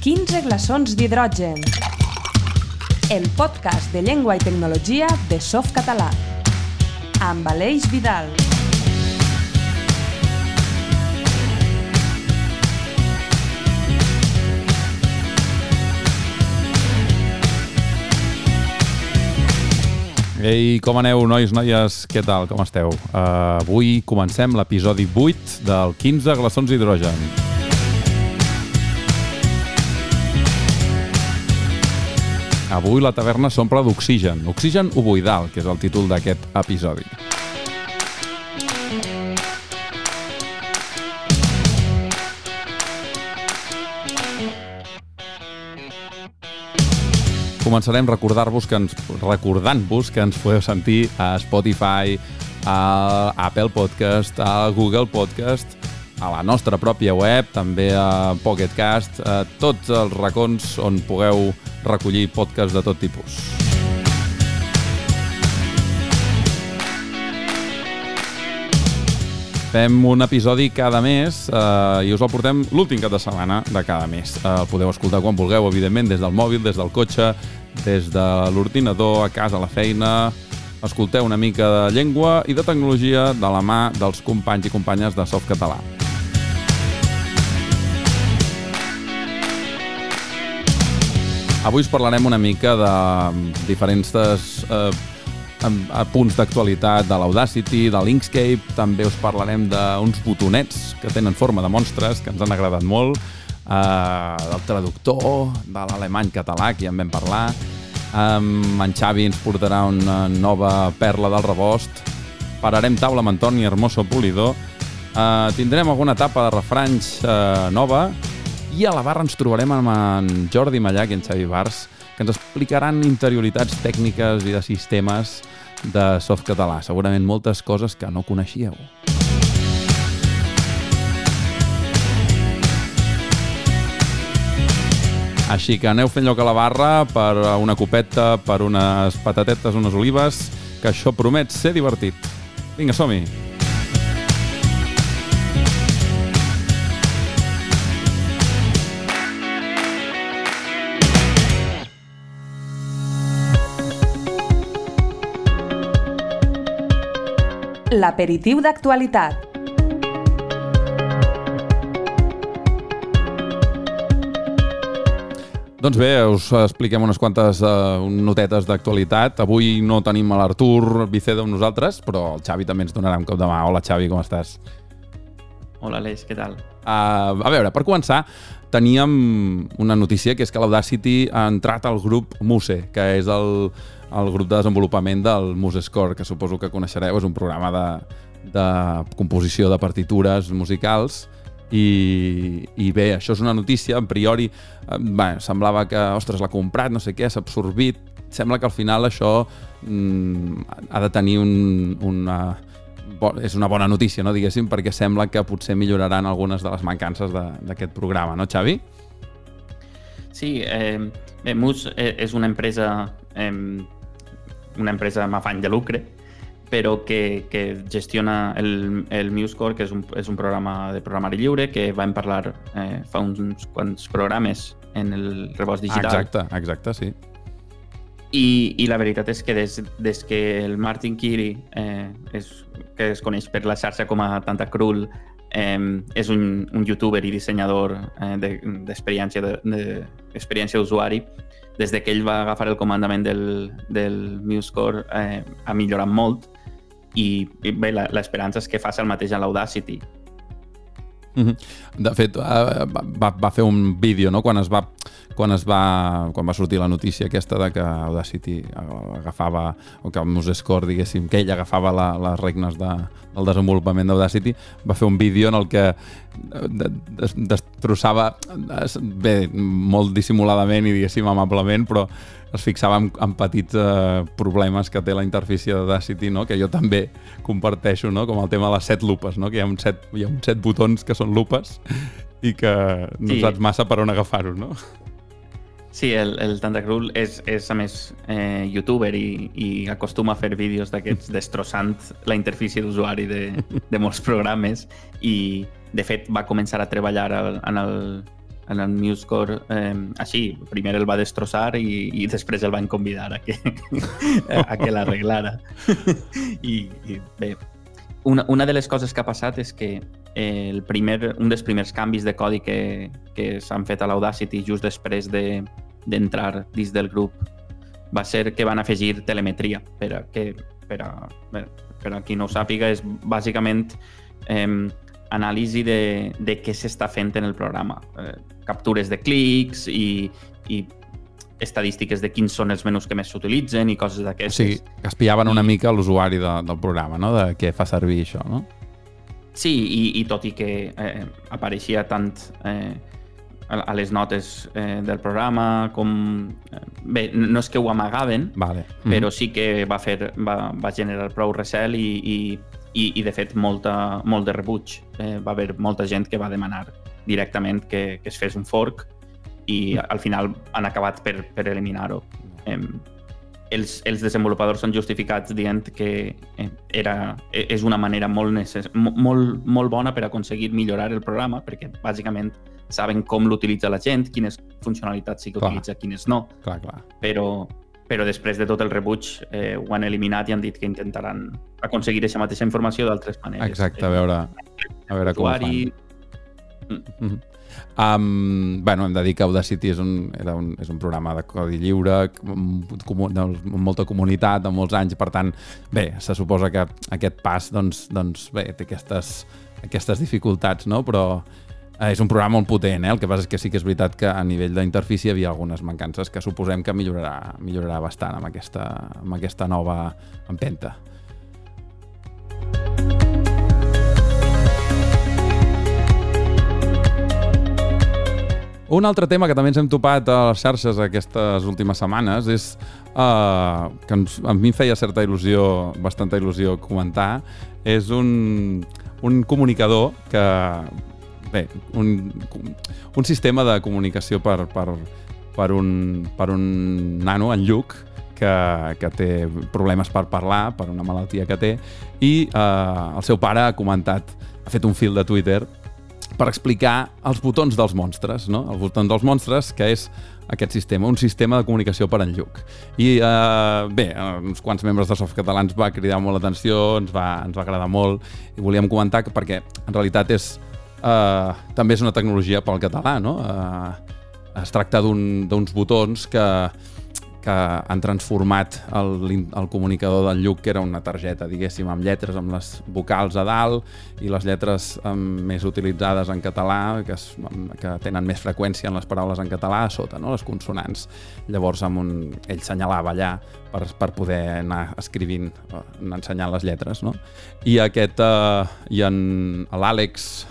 15 glaçons d'hidrogen. El podcast de llengua i tecnologia de Softcatalà. Amb Aleix Vidal. Ei, com aneu, nois, noies? Què tal? Com esteu? Uh, avui comencem l'episodi 8 del 15 glaçons d'hidrogen. Avui la taverna s'omple d'oxigen. Oxigen ovoidal, que és el títol d'aquest episodi. Començarem recordar-vos que ens recordant-vos que ens podeu sentir a Spotify, a Apple Podcast, a Google Podcast, a la nostra pròpia web, també a Pocket Cast, a tots els racons on pugueu recollir podcasts de tot tipus. Fem un episodi cada mes eh, i us el portem l'últim cap de setmana de cada mes. Eh, el podeu escoltar quan vulgueu, evidentment, des del mòbil, des del cotxe, des de l'ordinador, a casa, a la feina... Escolteu una mica de llengua i de tecnologia de la mà dels companys i companyes de Softcatalà. Avui us parlarem una mica de diferents eh, a punts d'actualitat de l'Audacity, de l'Inkscape, també us parlarem d'uns botonets que tenen forma de monstres, que ens han agradat molt, eh, del traductor, de l'alemany català, que ja en vam parlar, um, en Xavi ens portarà una nova perla del rebost, pararem taula amb Antoni Hermoso Polidor, uh, tindrem alguna etapa de refranys uh, nova, i a la barra ens trobarem amb en Jordi Mallac i en Xavi Bars, que ens explicaran interioritats tècniques i de sistemes de softcatalà. Segurament moltes coses que no coneixíeu. Així que aneu fent lloc a la barra per una copeta, per unes patatetes, unes olives, que això promet ser divertit. Vinga, som-hi! L'aperitiu d'actualitat. Doncs bé, us expliquem unes quantes uh, notetes d'actualitat. Avui no tenim a l'Artur Vicedo amb nosaltres, però el Xavi també ens donarà un cop de mà. Hola, Xavi, com estàs? Hola, Aleix, què tal? Uh, a veure, per començar, teníem una notícia, que és que l'Audacity ha entrat al grup Muse, que és el, el grup de desenvolupament del Muse Score, que suposo que coneixereu, és un programa de, de composició de partitures musicals, i, i bé, això és una notícia, a priori eh, bé, semblava que, ostres, l'ha comprat, no sé què, s'ha absorbit, sembla que al final això mm, ha de tenir un, una, és una bona notícia, no, diguéssim, perquè sembla que potser milloraran algunes de les mancances d'aquest programa, no, Xavi? Sí, eh, Mus eh, és una empresa eh, una empresa amb afany de lucre, però que, que gestiona el, el MuseCore, que és un, és un programa de programari lliure, que vam parlar eh, fa uns quants programes en el rebost digital. Exacte, exacte, sí. I, i la veritat és que des, des que el Martin Kiri, eh, és, que es coneix per la xarxa com a Tanta Cruel, eh, és un, un youtuber i dissenyador eh, d'experiència de, de, de, d'usuari, des de que ell va agafar el comandament del, del MuseCore eh, ha millorat molt i, i bé, l'esperança és que faci el mateix a l'Audacity. Mm -hmm. De fet, uh, va, va fer un vídeo no? quan es va quan es va, quan va sortir la notícia aquesta de que Audacity agafava, o que Musescore, diguéssim, que ell agafava la, les regnes de, del desenvolupament d'Audacity, va fer un vídeo en el que destrossava, bé, molt dissimuladament i diguéssim amablement, però es fixava en, en petits eh, problemes que té la interfície d'Audacity, no? que jo també comparteixo, no? com el tema de les set lupes, no? que hi ha, un set, hi ha un set botons que són lupes i que no sí. saps massa per on agafar-ho, no? Sí, el, el Tantacrul és, és a més eh, youtuber i, i acostuma a fer vídeos d'aquests destrossant la interfície d'usuari de, de molts programes i de fet va començar a treballar en el, el MuseCore eh, així. Primer el va destrossar i, i després el van convidar a que, a que l'arreglara. I, I bé, una, una de les coses que ha passat és que el primer, un dels primers canvis de codi que, que s'han fet a l'Audacity just després d'entrar de, dins del grup va ser que van afegir telemetria per a, que, per a, per a qui no ho sàpiga és bàsicament eh, anàlisi de, de què s'està fent en el programa. Eh, captures de clics i, i estadístiques de quins són els menús que més s'utilitzen i coses d'aquestes. O sigui, que espiaven una mica l'usuari de, del programa, no? de què fa servir això, no? Sí, i, i tot i que eh, apareixia tant eh, a les notes eh, del programa com... Eh, bé, no és que ho amagaven, vale. mm -hmm. però sí que va, fer, va, va generar prou recel i, i, i, i de fet, molta, molt de rebuig. Eh, va haver molta gent que va demanar directament que, que es fes un fork i mm. al final han acabat per, per eliminar-ho. Eh, els, els desenvolupadors són justificats dient que eh, era, e, és una manera molt, necess... molt, molt bona per aconseguir millorar el programa, perquè bàsicament saben com l'utilitza la gent, quines funcionalitats sí que clar. utilitza, quines no. Clar, clar. Però, però després de tot el rebuig eh, ho han eliminat i han dit que intentaran aconseguir aquesta mateixa informació d'altres maneres. Exacte, a veure, a veure com ho fan. Mm -hmm. Um, bueno, hem de dir que Audacity és un, era un, és un programa de codi lliure, amb, amb molta comunitat, amb molts anys, per tant, bé, se suposa que aquest pas, doncs, doncs bé, té aquestes, aquestes dificultats, no? Però Eh, és un programa molt potent, eh? el que passa és que sí que és veritat que a nivell d'interfície hi havia algunes mancances que suposem que millorarà, millorarà bastant amb aquesta, amb aquesta nova empenta. Un altre tema que també ens hem topat a les xarxes aquestes últimes setmanes és uh, que ens, a mi em feia certa il·lusió, bastanta il·lusió comentar, és un, un comunicador que bé, un, un sistema de comunicació per, per, per, un, per un nano, en Lluc, que, que té problemes per parlar, per una malaltia que té, i eh, el seu pare ha comentat, ha fet un fil de Twitter per explicar els botons dels monstres, no? els botons dels monstres, que és aquest sistema, un sistema de comunicació per en Lluc. I eh, bé, uns quants membres de Soft Català ens va cridar molt l'atenció, ens, va, ens va agradar molt, i volíem comentar que perquè en realitat és eh, també és una tecnologia pel català, no? Eh, es tracta d'uns un, botons que, que han transformat el, el comunicador del Lluc, que era una targeta, diguéssim, amb lletres, amb les vocals a dalt i les lletres amb, més utilitzades en català, que, es, que tenen més freqüència en les paraules en català, a sota, no? les consonants. Llavors, amb un, ell senyalava allà per, per poder anar escrivint, eh, anar ensenyant les lletres. No? I aquest, eh, i en l'Àlex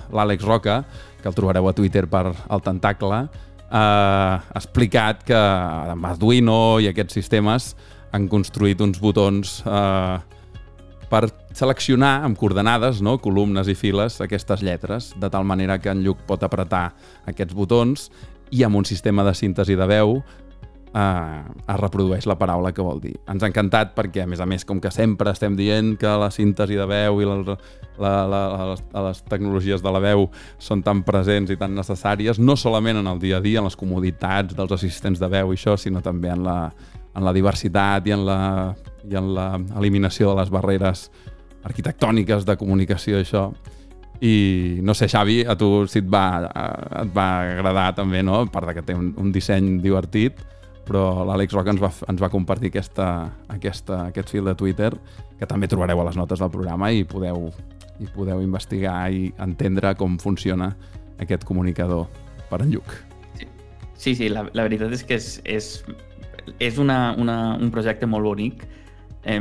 Roca, que el trobareu a Twitter per el Tentacle, eh, explicat que amb Arduino i aquests sistemes han construït uns botons eh, per seleccionar amb coordenades, no? columnes i files, aquestes lletres, de tal manera que en Lluc pot apretar aquests botons i amb un sistema de síntesi de veu eh, es reprodueix la paraula que vol dir. Ens ha encantat perquè, a més a més, com que sempre estem dient que la síntesi de veu i la, la, la, les, les tecnologies de la veu són tan presents i tan necessàries, no solament en el dia a dia, en les comoditats dels assistents de veu i això, sinó també en la, en la diversitat i en la, i en la eliminació de les barreres arquitectòniques de comunicació, això. I no sé, Xavi, a tu si et va, et va agradar també, no? A part de que té un, un disseny divertit, però l'Àlex Roca ens va, ens va compartir aquesta, aquesta, aquest fil de Twitter que també trobareu a les notes del programa i podeu, i podeu investigar i entendre com funciona aquest comunicador per en Lluc. Sí, sí, la, la veritat és que és, és, és una, una, un projecte molt bonic. Eh,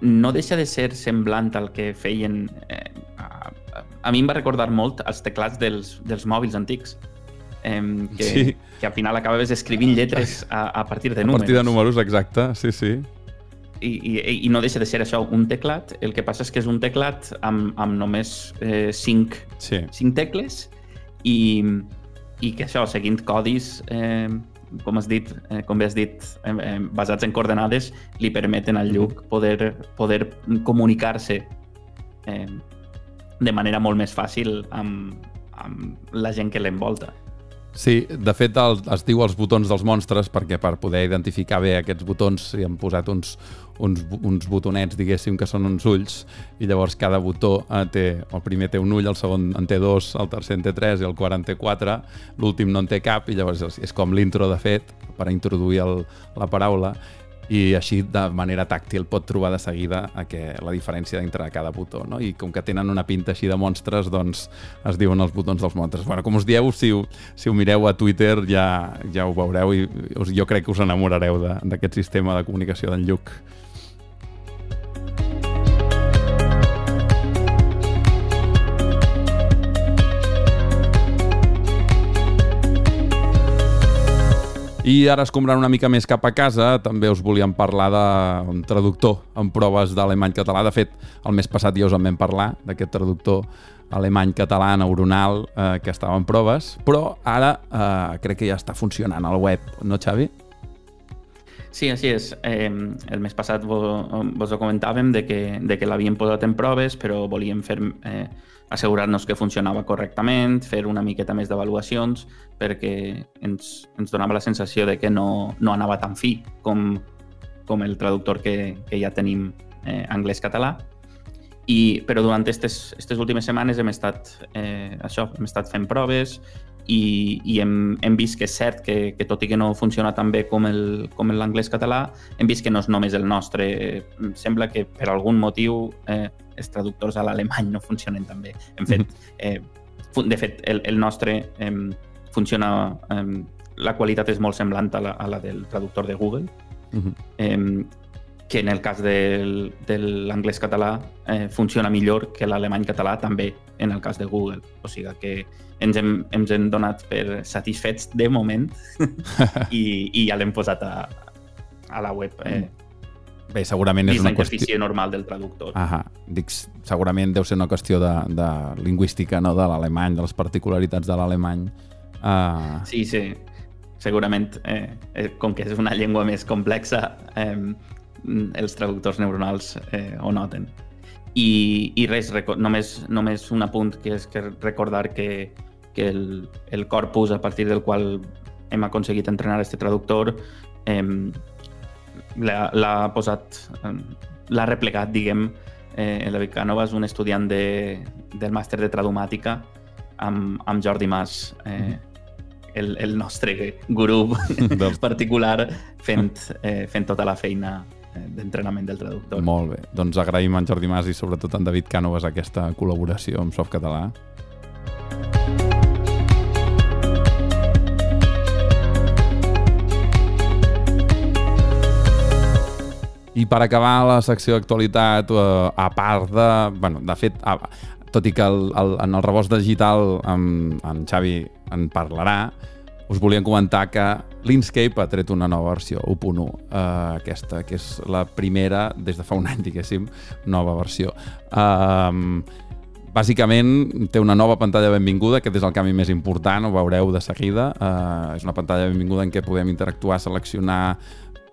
no deixa de ser semblant al que feien... Eh, a, a mi em va recordar molt els teclats dels, dels mòbils antics eh, que, sí. que al final acabaves escrivint lletres a, a partir de números. A partir de números, exacte, sí, sí. I, i, i no deixa de ser això un teclat, el que passa és que és un teclat amb, amb només eh, cinc, sí. cinc tecles i, i que això, seguint codis, eh, com has dit, eh, com bé has dit, eh, eh, basats en coordenades, li permeten al Lluc mm-hmm. poder, poder comunicar-se eh, de manera molt més fàcil amb, amb la gent que l'envolta. Sí, de fet el, es diu els botons dels monstres perquè per poder identificar bé aquests botons hi han posat uns, uns, uns botonets, diguéssim, que són uns ulls i llavors cada botó eh, té, el primer té un ull, el segon en té dos, el tercer en té tres i el quart en té quatre, l'últim no en té cap i llavors és, és com l'intro de fet per introduir el, la paraula i així de manera tàctil pot trobar de seguida a que la diferència entre cada botó, no? I com que tenen una pinta així de monstres, doncs es diuen els botons dels monstres. Bueno, com us dieu, si ho, si ho mireu a Twitter ja, ja ho veureu i us, jo crec que us enamorareu d'aquest sistema de comunicació d'en Lluc. I ara escombrant una mica més cap a casa, també us volíem parlar d'un traductor en proves d'alemany-català. De fet, el mes passat ja us en vam parlar, d'aquest traductor alemany-català neuronal eh, que estava en proves, però ara eh, crec que ja està funcionant al web, no, Xavi? Sí, així és. Eh, el mes passat vos, vos ho comentàvem de que, de que l'havien posat en proves, però volíem fer eh, assegurar-nos que funcionava correctament, fer una miqueta més d'avaluacions, perquè ens, ens donava la sensació de que no, no anava tan fi com, com el traductor que, que ja tenim eh, anglès-català. I, però durant aquestes últimes setmanes hem estat, eh, això, hem estat fent proves i, i hem, hem vist que és cert que, que tot i que no funciona tan bé com l'anglès-català, hem vist que no és només el nostre. Sembla que per algun motiu eh, els traductors a l'alemany no funcionen tan bé. En fet, eh, de fet, el, el nostre eh, funciona... Eh, la qualitat és molt semblant a la, a la del traductor de Google, uh -huh. eh, que en el cas del, de l'anglès-català eh, funciona millor que l'alemany-català també en el cas de Google. O sigui que ens hem, ens hem donat per satisfets de moment i, i ja l'hem posat a, a la web. Eh, Bé, segurament és una qüestió... normal del traductor. Ahà. Dic, segurament deu ser una qüestió de, de lingüística, no? de l'alemany, de les particularitats de l'alemany. Uh... Sí, sí. Segurament, eh, eh, com que és una llengua més complexa, eh, els traductors neuronals eh, ho noten. I, i res, només, només un apunt que és que recordar que, que el, el corpus a partir del qual hem aconseguit entrenar este traductor eh, l'ha posat, l'ha replegat, diguem, eh, la Vicanova és un estudiant de, del màster de Tradumàtica amb, amb Jordi Mas, eh, el, el nostre gurú particular, fent, eh, fent tota la feina eh, d'entrenament del traductor. Molt bé. Doncs agraïm a en Jordi Mas i sobretot a en David Cànovas aquesta col·laboració amb Softcatalà. I per acabar la secció d'actualitat, eh, a part de... Bueno, de fet, a, tot i que el, el, en el rebost digital en, en Xavi en parlarà, us volíem comentar que l'Inkscape ha tret una nova versió, 1.1, eh, aquesta, que és la primera, des de fa un any, diguéssim, nova versió. Eh, bàsicament té una nova pantalla benvinguda, aquest és el canvi més important, ho veureu de seguida. Eh, és una pantalla benvinguda en què podem interactuar, seleccionar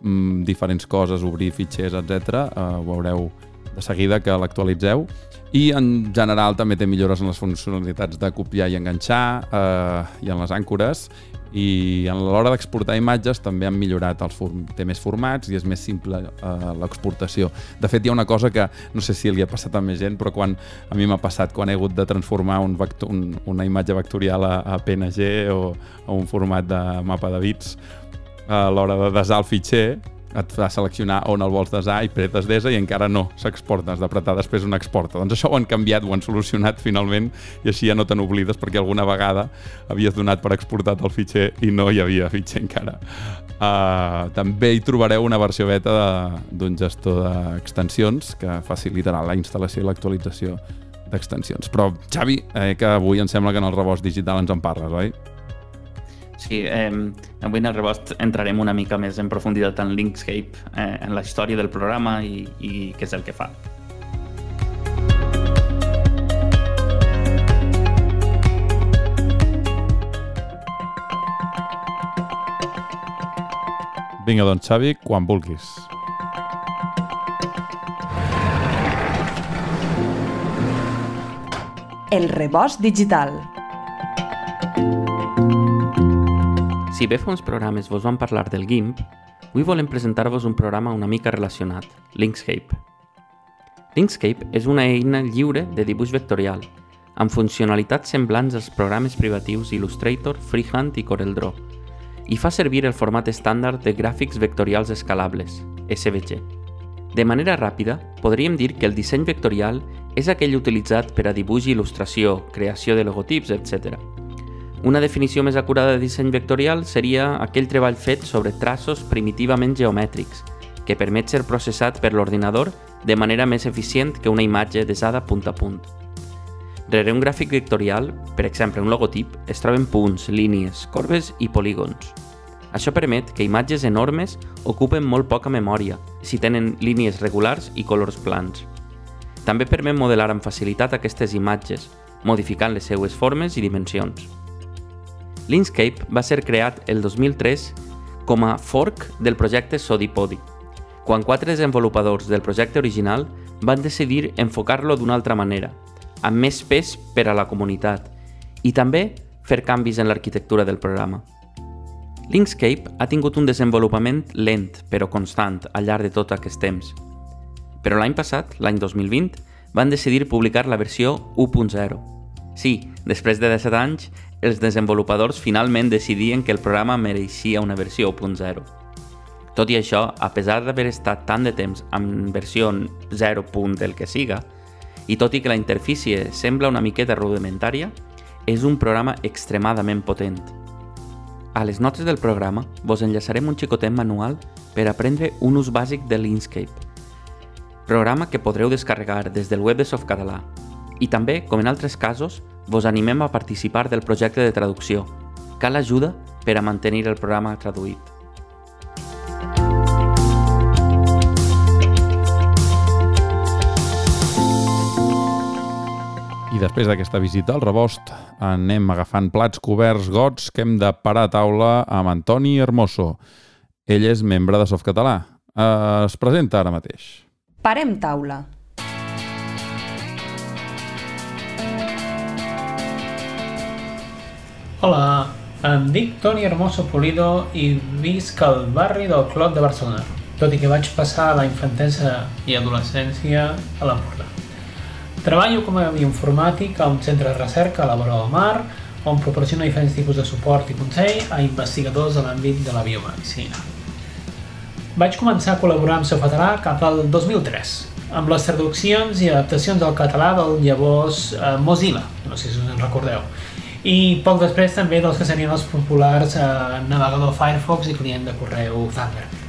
mm, diferents coses, obrir fitxers, etc. Uh, ho veureu de seguida que l'actualitzeu. I en general també té millores en les funcionalitats de copiar i enganxar eh, i en les àncores i a l'hora d'exportar imatges també han millorat els form té més formats i és més simple eh, l'exportació. De fet, hi ha una cosa que no sé si li ha passat a més gent, però quan a mi m'ha passat quan he hagut de transformar un vector, un, una imatge vectorial a, a PNG o a un format de mapa de bits, a l'hora de desar el fitxer et fa seleccionar on el vols desar i pretes desa i encara no s'exporta, has d'apretar després un exporta. Doncs això ho han canviat, ho han solucionat finalment i així ja no te n'oblides perquè alguna vegada havies donat per exportat el fitxer i no hi havia fitxer encara. Uh, també hi trobareu una versió beta d'un gestor d'extensions que facilitarà la instal·lació i l'actualització d'extensions. Però, Xavi, eh, que avui em sembla que en el rebost digital ens en parles, oi? Sí, eh, avui en el rebost entrarem una mica més en profunditat en Linkscape, eh, en la història del programa i, i què és el que fa. Vinga, doncs, Xavi, quan vulguis. El rebost digital. Si bé fa uns programes vos van parlar del GIMP, avui volem presentar-vos un programa una mica relacionat, Linkscape. Linkscape és una eina lliure de dibuix vectorial, amb funcionalitats semblants als programes privatius Illustrator, Freehand i CorelDRAW, i fa servir el format estàndard de gràfics vectorials escalables, SVG. De manera ràpida, podríem dir que el disseny vectorial és aquell utilitzat per a dibuix i il·lustració, creació de logotips, etc. Una definició més acurada de disseny vectorial seria aquell treball fet sobre traços primitivament geomètrics, que permet ser processat per l'ordinador de manera més eficient que una imatge desada punt a punt. Rere un gràfic vectorial, per exemple un logotip, es troben punts, línies, corbes i polígons. Això permet que imatges enormes ocupen molt poca memòria si tenen línies regulars i colors plans. També permet modelar amb facilitat aquestes imatges, modificant les seues formes i dimensions. Linkscape va ser creat el 2003 com a fork del projecte Sodipodi, quan quatre desenvolupadors del projecte original van decidir enfocar-lo d'una altra manera, amb més pes per a la comunitat, i també fer canvis en l'arquitectura del programa. Linkscape ha tingut un desenvolupament lent però constant al llarg de tot aquest temps. Però l'any passat, l'any 2020, van decidir publicar la versió 1.0. Sí, després de 17 anys, els desenvolupadors finalment decidien que el programa mereixia una versió 1.0. Tot i això, a pesar d'haver estat tant de temps amb versió 0. del que siga, i tot i que la interfície sembla una miqueta rudimentària, és un programa extremadament potent. A les notes del programa vos enllaçarem un xicotet manual per aprendre un ús bàsic de l'Inkscape, programa que podreu descarregar des del web de Softcatalà i també, com en altres casos, vos animem a participar del projecte de traducció. Cal ajuda per a mantenir el programa traduït. I després d'aquesta visita al rebost anem agafant plats coberts gots que hem de parar a taula amb Antoni Hermoso. Ell és membre de Softcatalà. Es presenta ara mateix. Parem taula. Hola, em dic Toni Hermoso Polido i visc al barri del Clot de Barcelona, tot i que vaig passar la infantesa i adolescència a l'Empordà. Treballo com a bioinformàtic a un centre de recerca a la vora del mar, on proporciona diferents tipus de suport i consell a investigadors de l'àmbit de la biomedicina. Vaig començar a col·laborar amb Sofatalà cap al 2003, amb les traduccions i adaptacions al català del llavors eh, Mozilla, no sé si us en recordeu, i poc després també dels que serien els populars eh, navegador Firefox i client de correu Thunderbird.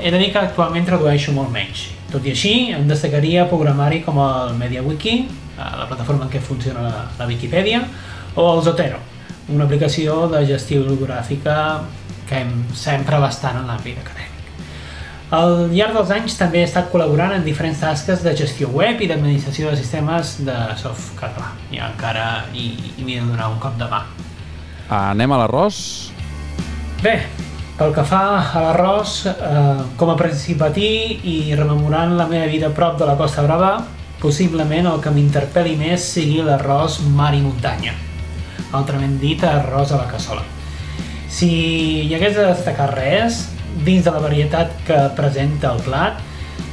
He de dir que actualment tradueixo molt menys. Tot i així, em destacaria programari com el MediaWiki, eh, la plataforma en què funciona la, la Wikipedia, o el Zotero, una aplicació de gestió bibliogràfica que hem sempre bastant en l'àmbit acadèmic. Al llarg dels anys també he estat col·laborant en diferents tasques de gestió web i d'administració de sistemes de soft català. I encara hi, hi m'he de donar un cop de mà. Anem a l'arròs? Bé, pel que fa a l'arròs, eh, com a principatí i rememorant la meva vida prop de la Costa Brava, possiblement el que m'interpel·li més sigui l'arròs mar i muntanya, altrament dit arròs a la cassola. Si hi hagués de destacar res, dins de la varietat que presenta el plat,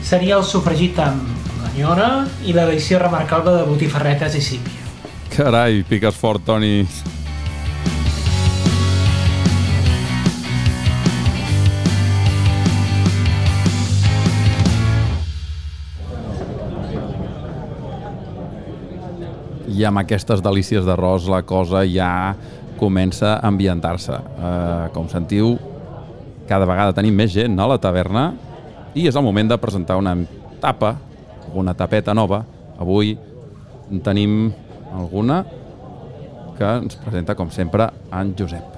seria el sofregit amb l'anyora i l'edició remarcable de botifarretes i sípia. Carai, piques fort, Toni. I amb aquestes delícies d'arròs la cosa ja comença a ambientar-se. Uh, com sentiu, cada vegada tenim més gent a la taverna i és el moment de presentar una tapa, una tapeta nova. Avui en tenim alguna que ens presenta, com sempre, en Josep.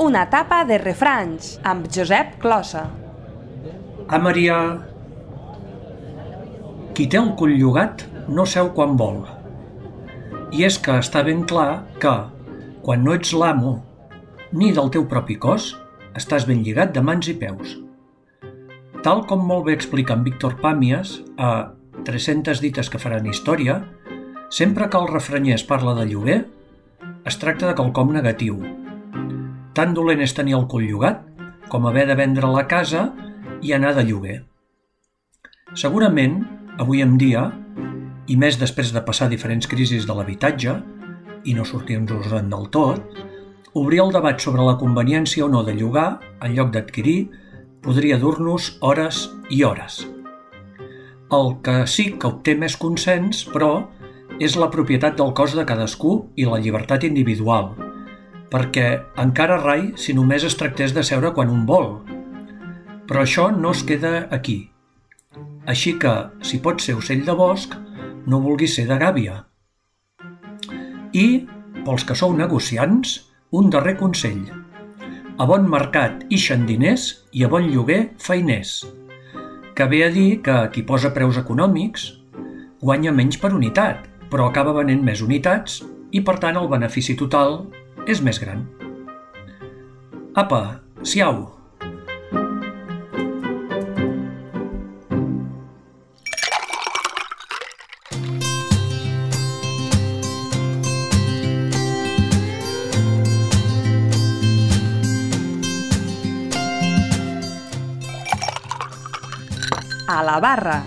Una tapa de refranys amb Josep Closa. A Maria, qui té el cul llogat no seu quan vol. I és que està ben clar que, quan no ets l'amo ni del teu propi cos, estàs ben lligat de mans i peus. Tal com molt bé explica en Víctor Pàmies a 300 dites que faran història, sempre que el refranyer es parla de lloguer, es tracta de quelcom negatiu. Tan dolent és tenir el cul llogat com haver de vendre la casa i anar de lloguer. Segurament, avui en dia, i més després de passar diferents crisis de l'habitatge, i no sortir-nos-en del tot, obrir el debat sobre la conveniència o no de llogar, en lloc d'adquirir, podria dur-nos hores i hores. El que sí que obté més consens, però, és la propietat del cos de cadascú i la llibertat individual, perquè encara rai si només es tractés de seure quan un vol. Però això no es queda aquí. Així que, si pots ser ocell de bosc, no vulguis ser de gàbia. I, pels que sou negociants, un darrer consell. A bon mercat ixen diners i a bon lloguer feiners. Que ve a dir que qui posa preus econòmics guanya menys per unitat, però acaba venent més unitats i, per tant, el benefici total és més gran. Apa, siau! Barra.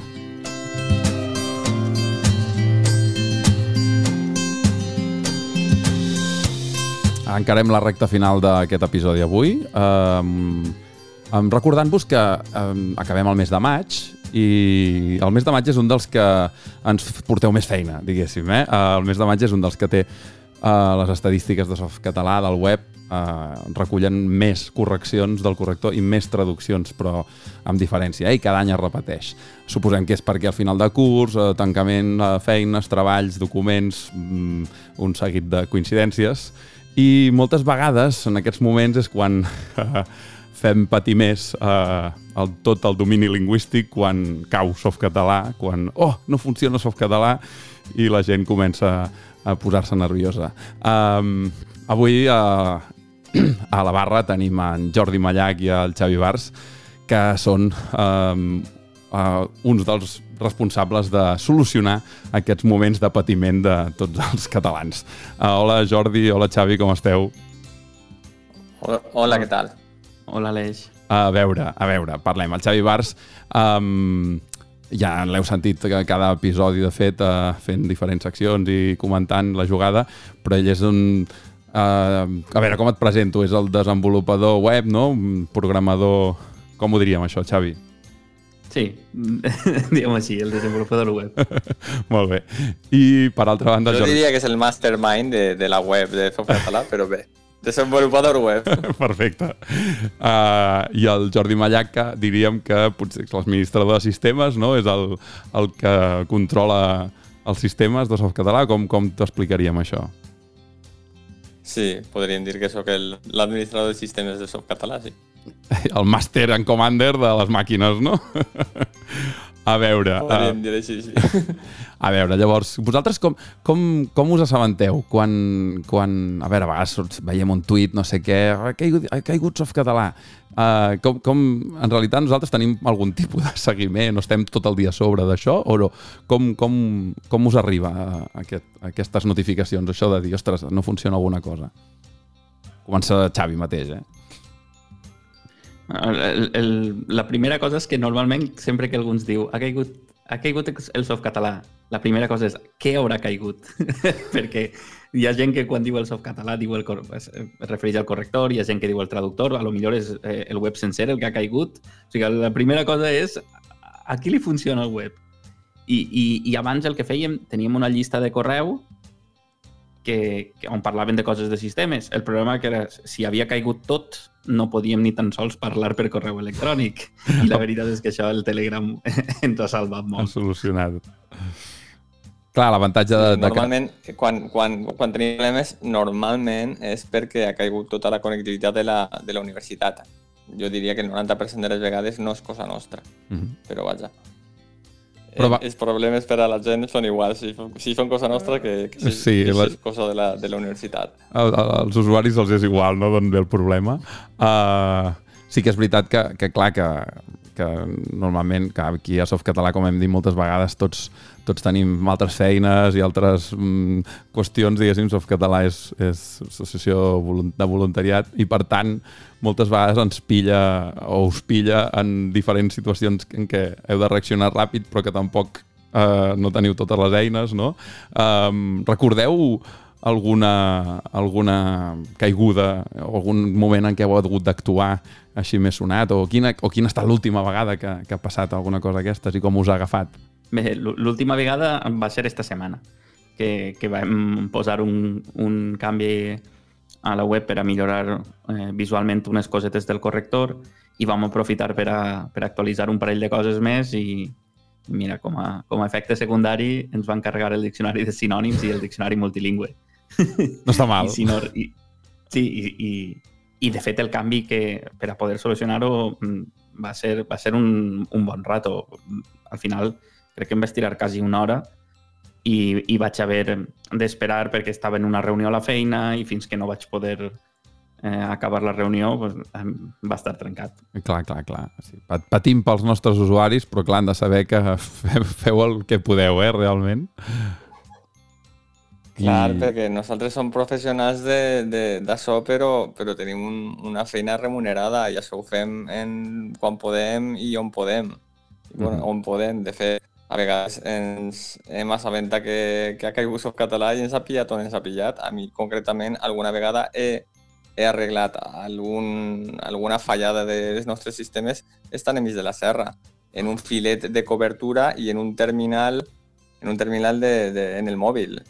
Encarem la recta final d'aquest episodi avui. Um, um, Recordant-vos que um, acabem el mes de maig i el mes de maig és un dels que ens porteu més feina, diguéssim. Eh? El mes de maig és un dels que té uh, les estadístiques de softcatalà del web uh, recullen més correccions del corrector i més traduccions, però amb diferència, eh? i cada any es repeteix. Suposem que és perquè al final de curs, uh, tancament, uh, feines, treballs, documents, um, un seguit de coincidències, i moltes vegades, en aquests moments, és quan fem patir més uh, el, tot el domini lingüístic, quan cau softcatalà, quan, oh, no funciona softcatalà, i la gent comença a posar-se nerviosa. Um, avui uh, a la barra tenim en Jordi Mallac i el Xavi Bars, que són um, uh, uns dels responsables de solucionar aquests moments de patiment de tots els catalans. Uh, hola Jordi, hola Xavi, com esteu? Hola, hola què tal? Hola, Aleix. A veure, a veure, parlem. El Xavi Bars, um, ja l'heu sentit que cada episodi, de fet, uh, fent diferents seccions i comentant la jugada, però ell és un... Uh, a veure, com et presento? És el desenvolupador web, no? Un programador... Com ho diríem, això, Xavi? Sí, diguem així, el desenvolupador web. Molt bé. I, per altra banda... Jo Jordi... diria que és el mastermind de, de la web de Softcatalà, però bé. Desenvolupador web. Perfecte. Uh, I el Jordi Mallac, que diríem que potser és l'administrador de sistemes, no? És el, el que controla els sistemes de softcatalà. Com, com t'explicaríem això? Sí, podríem dir que sóc l'administrador de sistemes de Softcatalà, sí. El Master and Commander de les màquines, no? A veure... Podríem Uh, dir així, sí. a veure, llavors, vosaltres com, com, com us assabenteu quan, quan, a veure, a vegades veiem un tuit, no sé què, ha caigut, ha caigut softcatalà. Uh, com, com, en realitat nosaltres tenim algun tipus de seguiment, o estem tot el dia a sobre d'això, o no? Com, com, com us arriba uh, aquest, aquestes notificacions, això de dir, ostres, no funciona alguna cosa? Comença Xavi mateix, eh? El, el, la primera cosa és que normalment, sempre que algú ens diu ha caigut, ha caigut el softcatalà, la primera cosa és què haurà caigut? Perquè hi ha gent que quan diu el softcatalà diu el, es refereix al corrector, hi ha gent que diu el traductor, a lo millor és eh, el web sencer el que ha caigut. O sigui, la primera cosa és a qui li funciona el web? I, i, i abans el que fèiem, teníem una llista de correu que, que on parlaven de coses de sistemes. El problema que era, si havia caigut tot, no podíem ni tan sols parlar per correu electrònic. I la veritat és que això el Telegram ens ha salvat molt. solucionat. Clar, l'avantatge de, de que... Normalment, quan, quan, quan tenim problemes, normalment és perquè ha caigut tota la connectivitat de la, de la universitat. Jo diria que el 90% de les vegades no és cosa nostra, Mhm. però vaja. Però va- Els problemes per a la gent són iguals, si, si són cosa nostra que, que si, Sí, que si la- és cosa de la, de la universitat. a- als usuaris els és igual, no?, d'on ve el problema. Uh, sí que és veritat que, que clar, que que normalment que aquí a Softcatalà, com hem dit moltes vegades, tots, tots tenim altres feines i altres mm, qüestions, diguéssim, Softcatalà és, és associació de voluntariat i, per tant, moltes vegades ens pilla o us pilla en diferents situacions en què heu de reaccionar ràpid però que tampoc eh, no teniu totes les eines, no? Um, recordeu alguna, alguna caiguda o algun moment en què heu hagut d'actuar així més sonat o quina, o quina ha estat l'última vegada que, que ha passat alguna cosa d'aquestes i com us ha agafat? Bé, l'última vegada va ser esta setmana que, que vam posar un, un canvi a la web per a millorar eh, visualment unes cosetes del corrector i vam aprofitar per a, per actualitzar un parell de coses més i, mira, com a, com a efecte secundari ens van carregar el diccionari de sinònims i el diccionari multilingüe. No està mal. I, si no, i, sí, i, i, i de fet el canvi que per a poder solucionar-ho mm, va ser, va ser un, un bon rato. Al final crec que em vaig tirar quasi una hora i, i vaig haver d'esperar perquè estava en una reunió a la feina i fins que no vaig poder eh, acabar la reunió pues, va estar trencat. Clar, clar, clar. Sí, patim pels nostres usuaris, però clar, han de saber que feu el que podeu, eh, realment. Clar, I... perquè nosaltres som professionals d'això, però, però tenim un, una feina remunerada i això ho fem en, quan podem i on podem. Bueno, mm -hmm. on podem, de fet, a vegades ens hem assabentat que, que ha caigut soft català i ens ha pillat on ens ha pillat. A mi, concretament, alguna vegada he, he arreglat algun, alguna fallada dels nostres sistemes estan enmig de la serra, en un filet de cobertura i en un terminal en un terminal de, de, en el mòbil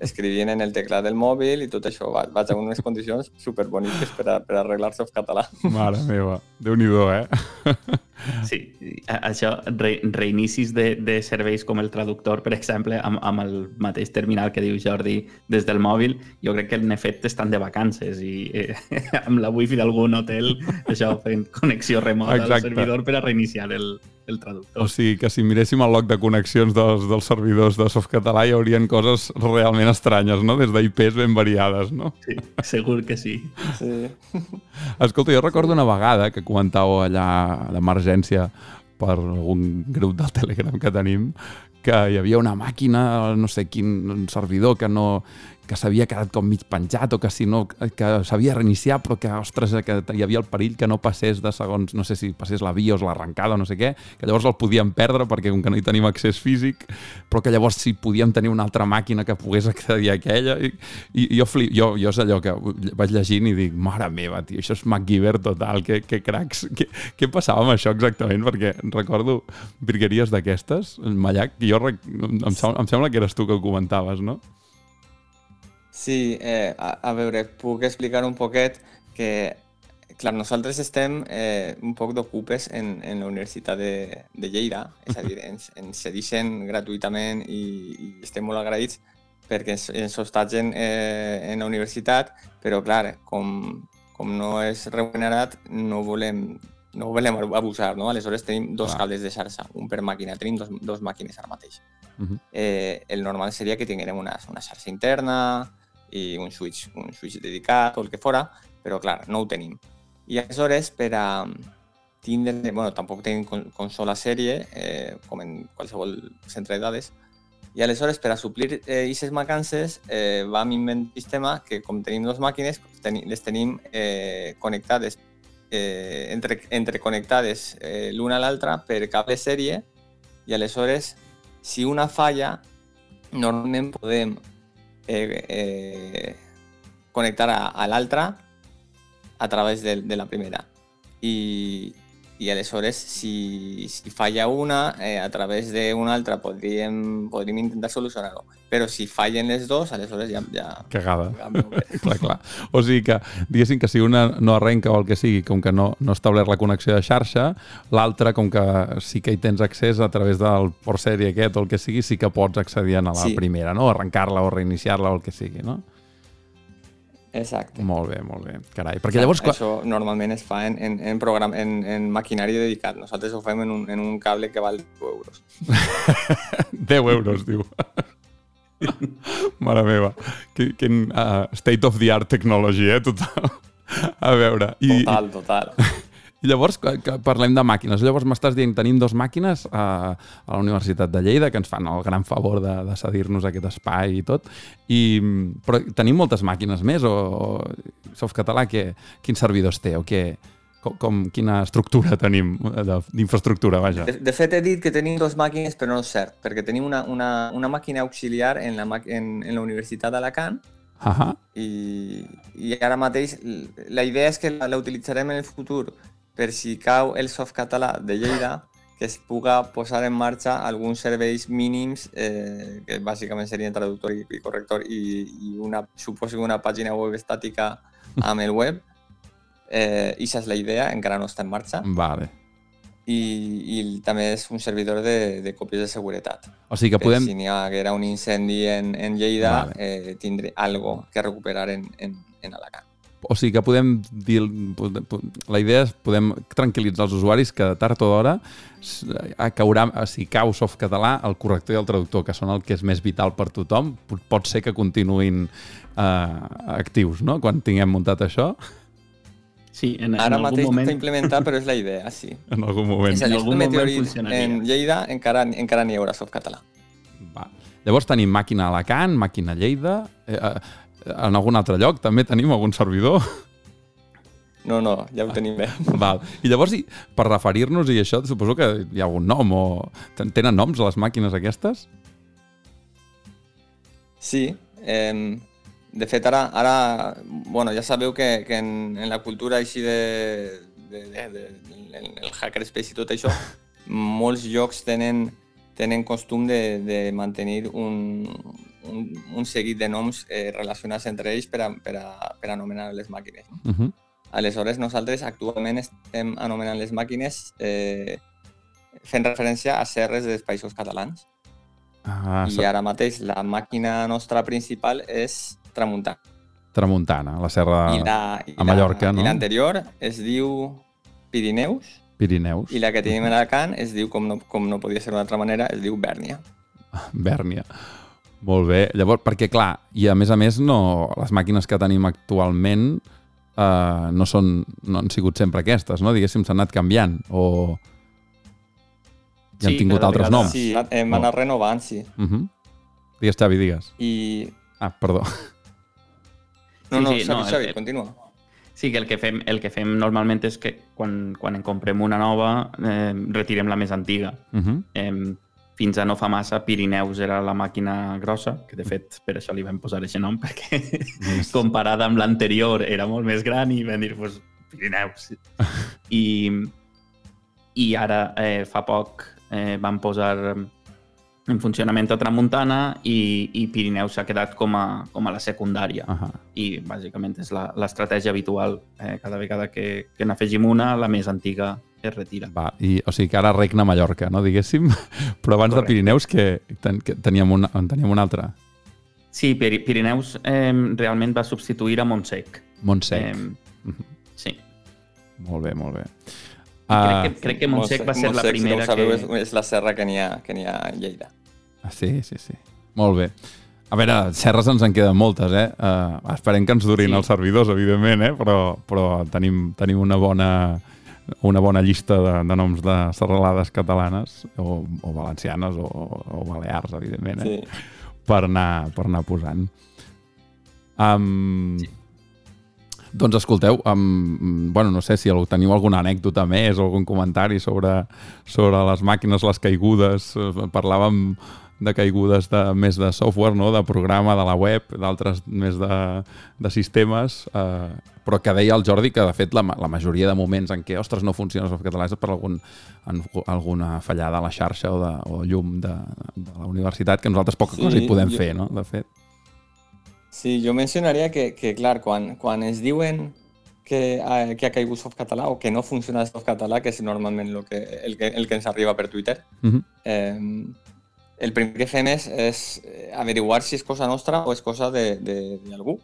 escrivint en el teclat del mòbil i tot això. Va, vaig a unes condicions superboniques per, a, per arreglar català. Mare meva, déu nhi eh? Sí, això, re, reinicis de, de serveis com el traductor, per exemple, amb, amb el mateix terminal que diu Jordi des del mòbil, jo crec que en efecte estan de vacances i eh, amb la wifi d'algun hotel, això fent connexió remota Exacte. al servidor per a reiniciar el, el traductor. O sigui que si miréssim el log de connexions dels, dels servidors de Softcatalà hi haurien coses realment estranyes, no? Des d'IPs ben variades, no? Sí, segur que sí. sí. Escolta, jo recordo una vegada que comentàveu allà d'emergència per algun grup del Telegram que tenim, que hi havia una màquina, no sé quin servidor, que no, que s'havia quedat com mig penjat o que si no, que s'havia reiniciar però que, ostres, que hi havia el perill que no passés de segons, no sé si passés la BIOS, l'arrencada o no sé què, que llavors el podíem perdre perquè com que no hi tenim accés físic, però que llavors sí podíem tenir una altra màquina que pogués accedir a aquella i, i jo, flip, jo, jo és allò que vaig llegint i dic, mare meva, tio, això és MacGyver total, que, que cracs, què, què passava amb això exactament? Perquè recordo virgueries d'aquestes, Mallac, jo rec... em, em sembla que eres tu que ho comentaves, no? Sí, eh, a, a veure, puc explicar un poquet que, clar, nosaltres estem eh, un poc d'ocupes en, en la Universitat de, de Lleida, és a dir, ens, ens cedixen gratuïtament i, i estem molt agraïts perquè ens, ens hostatgen eh, en la universitat, però clar, com, com no és remunerat, no volem, no volem abusar, no? Aleshores tenim dos ah. cables de xarxa, un per màquina, tenim dos, dos màquines ara mateix. Uh -huh. eh, el normal seria que tinguem una, una xarxa interna, i un switch, un switch dedicat o el que fora, però clar, no ho tenim. I aleshores, per a tindre, bueno, tampoc tenim consola sèrie, eh, com en qualsevol centre de dades, i aleshores, per a suplir aquestes eh, mancances, eh, vam inventar un sistema que, com tenim dues màquines, les tenim eh, connectades, eh, entre, entreconnectades eh, l'una a l'altra per cable sèrie, i aleshores, si una falla, normalment podem eh, eh, connectar a, a l'altra a través de, la primera. I, i aleshores, si, si falla una, eh, a través d'una altra podríem, podríem intentar solucionar-ho. Però si fallen les dues, aleshores ja... ja Cagada. clar, clar. O sigui que, diguéssim que si una no arrenca o el que sigui, com que no, no establert la connexió de xarxa, l'altra, com que sí que hi tens accés a través del port sèrie aquest o el que sigui, sí que pots accedir a la sí. primera, no? Arrencar-la o reiniciar-la o el que sigui, no? Exacte. Molt bé, molt bé. Carai, perquè llavors... Això normalment es fa en, en, en, program, en, en maquinari dedicat. Nosaltres ho fem en un, en un cable que val 10 euros. 10 euros, diu. Mare meva. Quin, quin uh, state of the art technology, eh? Total. A veure. I, total, total. I llavors, que, que parlem de màquines. Llavors m'estàs dient, tenim dos màquines a, a la Universitat de Lleida, que ens fan el gran favor de, de cedir-nos aquest espai i tot, i, però tenim moltes màquines més, o, o Softcatalà, que, quins servidors té, o què, com, com, quina estructura tenim de- d'infraestructura, vaja. De, de fet, he dit que tenim dues màquines, però no és cert, perquè tenim una, una, una màquina auxiliar en la, en, en la Universitat d'Alacant. Ahà, i, i ara mateix la idea és que la, la utilitzarem en el futur per si cau el softcatalà de Lleida, que es puga posar en marxa alguns serveis mínims eh, que bàsicament serien traductor i, i corrector i, i una, suposo que una pàgina web estàtica amb el web. Eh, I és la idea, encara no està en marxa. vale. I, i també és un servidor de, de còpies de seguretat. O sigui que Per podem... Si n'hi haguera un incendi en, en Lleida, Vale. eh, tindré algo que recuperar en, en, en Alacant. O sigui que podem dir... La idea és podem tranquil·litzar els usuaris que tard o d'hora eh, caurà, si cau softcatalà, el corrector i el traductor, que són el que és més vital per tothom, pot- ser que continuïn eh, actius, no?, quan tinguem muntat això, Sí, en, en Ara algun mateix moment... està implementat, però és la idea, sí. en algun moment. És a dir, algun el moment en Lleida encara, encara n'hi haurà softcatalà. Va. Llavors tenim màquina a Alacant, màquina a Lleida... Eh, eh, en algun altre lloc també tenim algun servidor. No, no, ja ho tenim bé. Val. I llavors, per referir-nos i això, suposo que hi ha algun nom o... ten- Tenen noms les màquines aquestes? Sí, eh, de fet ara, ara bueno, ja sabeu que, que en, en la cultura així de, de, de, de, en el hackerspace i tot això, molts llocs tenen, tenen costum de, de mantenir un, un, un seguit de noms eh, relacionats entre ells per, a, per, a, per anomenar les màquines. no? Uh -huh. Aleshores, nosaltres actualment estem anomenant les màquines eh, fent referència a serres dels països catalans. Ah, I ara mateix la màquina nostra principal és Tramuntana. Tramuntana, la serra I la, i a Mallorca, no? I l'anterior es diu Pirineus Pirineus, i la que tenim a Alacant es diu, com no, com no podia ser d'una altra manera, es diu Bèrnia. Bèrnia. Molt bé. Llavors, perquè clar, i a més a més, no, les màquines que tenim actualment eh, no, són, no han sigut sempre aquestes, no? Diguéssim, s'han anat canviant o ja han Sí, tingut cada altres vegada- noms. Sí, hem anat renovant, sí. Uh -huh. Digues, Xavi, digues. I... Ah, perdó. No, Sí, no, sí, Xavi, no, Xavi, el- continua. Sí, que el que fem, el que fem normalment és que quan, quan en comprem una nova eh, retirem la més antiga. Uh -huh. Eh, fins a no fa massa, Pirineus era la màquina grossa, que de fet per això li vam posar aquest nom, perquè comparada amb l'anterior era molt més gran i vam dir, pues, Pirineus. I, i ara, eh, fa poc, eh, van posar en funcionament a Tramuntana i, i Pirineus s'ha quedat com a, com a la secundària. Uh -huh. I bàsicament és la- l'estratègia habitual. Eh, cada vegada que, que n'afegim una, la més antiga es retira. Va, i, o sigui que ara regna Mallorca, no, diguéssim? Però abans de Correcte. Pirineus que, ten, que teníem, una, en teníem una altra. Sí, Piri- Pirineus eh, realment va substituir a Montsec. Montsec. Eh, sí. Molt bé, molt bé. Crec, Ah, que, crec que Montsec va ser la Montsec, primera si no sabeu, que... és, és la serra que n'hi ha, que ha a Lleida. ah, sí, sí, sí. Molt bé. A veure, serres ens en queden moltes, eh? Uh, esperem que ens durin Sí. els servidors, evidentment, eh? Però, però tenim, tenim una bona una bona llista de, de noms de serralades catalanes o, o valencianes o, o balears, evidentment, eh? Sí. per, anar, per anar posant. Um, Doncs escolteu, um, bueno, no sé si teniu alguna anècdota més o algun comentari sobre, sobre les màquines, les caigudes. Eh, Parlàvem de caigudes de, més de software, no? de programa, de la web, d'altres més de, de sistemes, eh, però que deia el Jordi que, de fet, la, la majoria de moments en què, ostres, no funciona el software català és per algun, en, alguna fallada a la xarxa o, de, o llum de, de la universitat, que nosaltres poca Sí, cosa hi podem jo- fer, no?, de fet. Sí, jo mencionaria que, que clar, quan, quan es diuen que, ha, que ha caigut softcatalà o que no funciona el softcatalà, que és normalment lo que, el, que, el que ens arriba per Twitter, Uh -huh. eh, el primer que fem és, és eh, averiguar si és cosa nostra o és cosa de, de, de algú,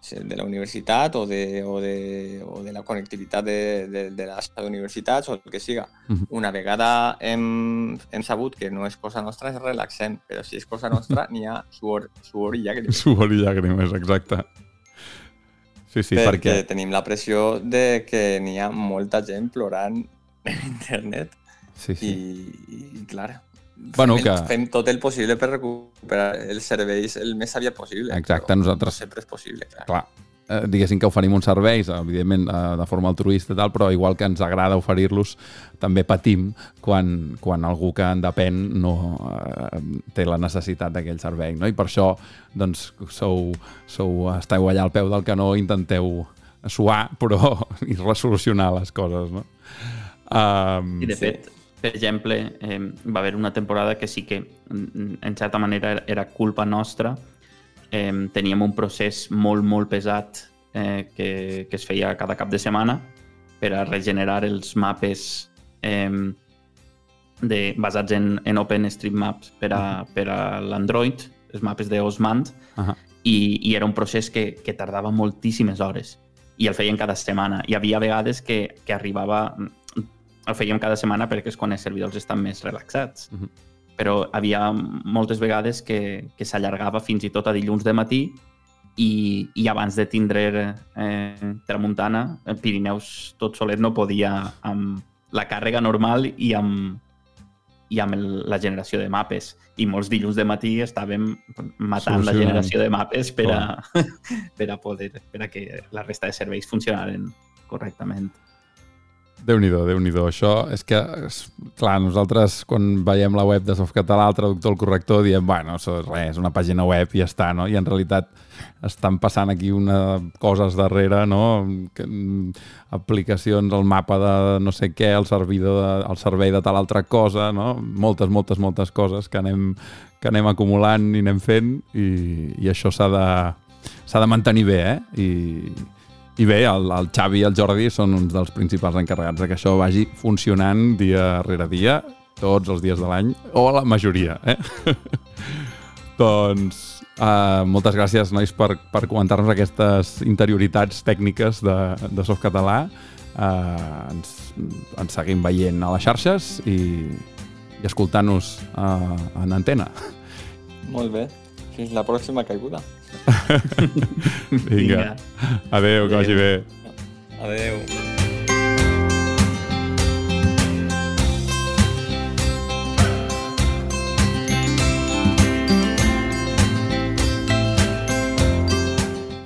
si de la universitat o de, o de, o de la connectivitat de, de, de la xarxa d'universitats o el que siga. Mhm. Una vegada hem, hem sabut que no és cosa nostra, ens relaxem, però si és cosa nostra n'hi ha suor, suor i llàgrimes. Suor i llàgrimes, exacte. Sí, sí, perquè, perquè... tenim la pressió de que n'hi ha molta gent plorant en internet Sí, sí. i, i clar, Bueno, fem, que- fem tot el possible per recuperar els serveis el més aviat possible. Exacte, nosaltres- No sempre és possible, clar. Clar, eh, diguéssim que oferim uns serveis, evidentment eh, de forma altruista i tal, però igual que ens agrada oferir-los, també patim quan, quan algú que en depèn no eh, té la necessitat d'aquell servei, no? I per això, doncs, sou, sou, esteu allà al peu del canó, intenteu suar, però i resolucionar les coses, no? Um, I de fet, per exemple, eh, va haver una temporada que sí que, mm, en certa manera, era- culpa nostra. Eh, teníem un procés molt, molt pesat eh, que, que es feia cada cap de setmana per a regenerar els mapes eh, de, basats en, en OpenStreetMaps per a, per a l'Android, els mapes d'Osmand, Ahà. i, i era un procés que, que tardava moltíssimes hores i el feien cada setmana. Hi havia vegades que, que arribava... El fèiem cada setmana perquè és quan els servidors estan més relaxats. Mhm. Però havia moltes vegades que, que s'allargava fins i tot a dilluns de matí i, i abans de tindre eh, Tramuntana, el Pirineus tot solet no podia amb la càrrega normal i amb, i amb el, la generació de mapes. I molts dilluns de matí estàvem matant la generació de mapes per a, per a poder per a que la resta de serveis funcionaren correctament. Déu-n'hi-do, déu nhi déu Això és que, clar, nosaltres quan veiem la web de Softcatalà, el traductor, el corrector, diem, bueno, això és res, una pàgina web i ja està, no? I en realitat estan passant aquí una coses darrere, no? Que, mm, aplicacions, el mapa de no sé què, el servidor, de, el servei de tal altra cosa, no? Moltes, moltes, moltes coses que anem, que anem acumulant i anem fent i, i això s'ha de, s'ha de mantenir bé, eh? I, i bé, el, el Xavi i el Jordi són uns dels principals encarregats de que això vagi funcionant dia rere dia, tots els dies de l'any, o la majoria, eh? doncs uh, moltes gràcies, nois, per, per comentar-nos aquestes interioritats tècniques de, de Softcatalà. Uh, ens, ens seguim veient a les xarxes i, i escoltant-nos uh, en antena. Molt bé. Fins la pròxima caiguda. Vinga. Adéu, que vagi bé. Adeu.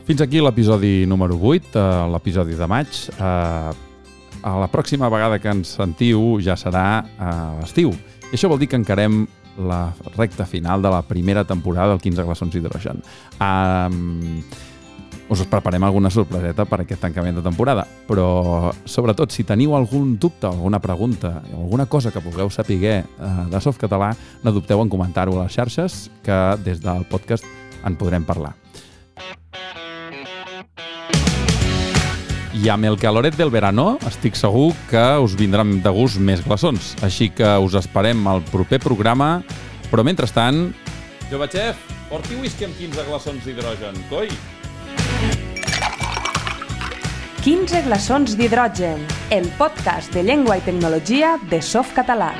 Fins aquí l'episodi número 8, eh, l'episodi de maig. Eh, a la pròxima vegada que ens sentiu ja serà a l'estiu. I això vol dir que encarem la recta final de la primera temporada del 15 glaçons d'hidrogen. Um, us preparem alguna sorpreseta per aquest tancament de temporada, però sobretot si teniu algun dubte, alguna pregunta, alguna cosa que vulgueu saber uh, de Softcatalà, no dubteu en comentar-ho a les xarxes, que des del podcast en podrem parlar. I amb el caloret del verano estic segur que us vindran de gust més glaçons. Així que us esperem al proper programa. Però mentrestant... Jove xef, porti whisky amb 15 glaçons d'hidrogen, coi! 15 glaçons d'hidrogen, el podcast de llengua i tecnologia de Softcatalà.